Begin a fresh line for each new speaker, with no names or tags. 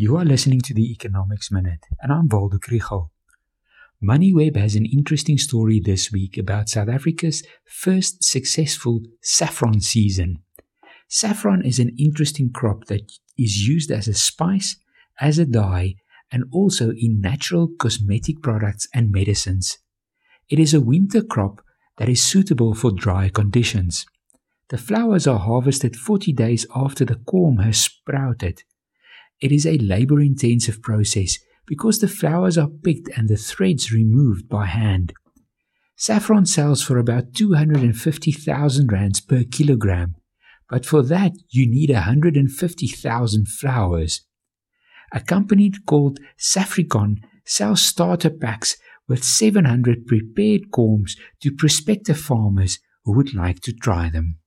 You are listening to the Economics Minute, and I'm Waldo Krugell. MoneyWeb has an interesting story this week about South Africa's first successful saffron season. Saffron is an interesting crop that is used as a spice, as a dye, and also in natural cosmetic products and medicines. It is a winter crop that is suitable for dry conditions. The flowers are harvested 40 days after the corm has sprouted. It is a labor intensive process because the flowers are picked and the threads removed by hand. Saffron sells for about 250,000 rands per kilogram, but for that you need 150,000 flowers. A company called Saffricon sells starter packs with 700 prepared corms to prospective farmers who would like to try them.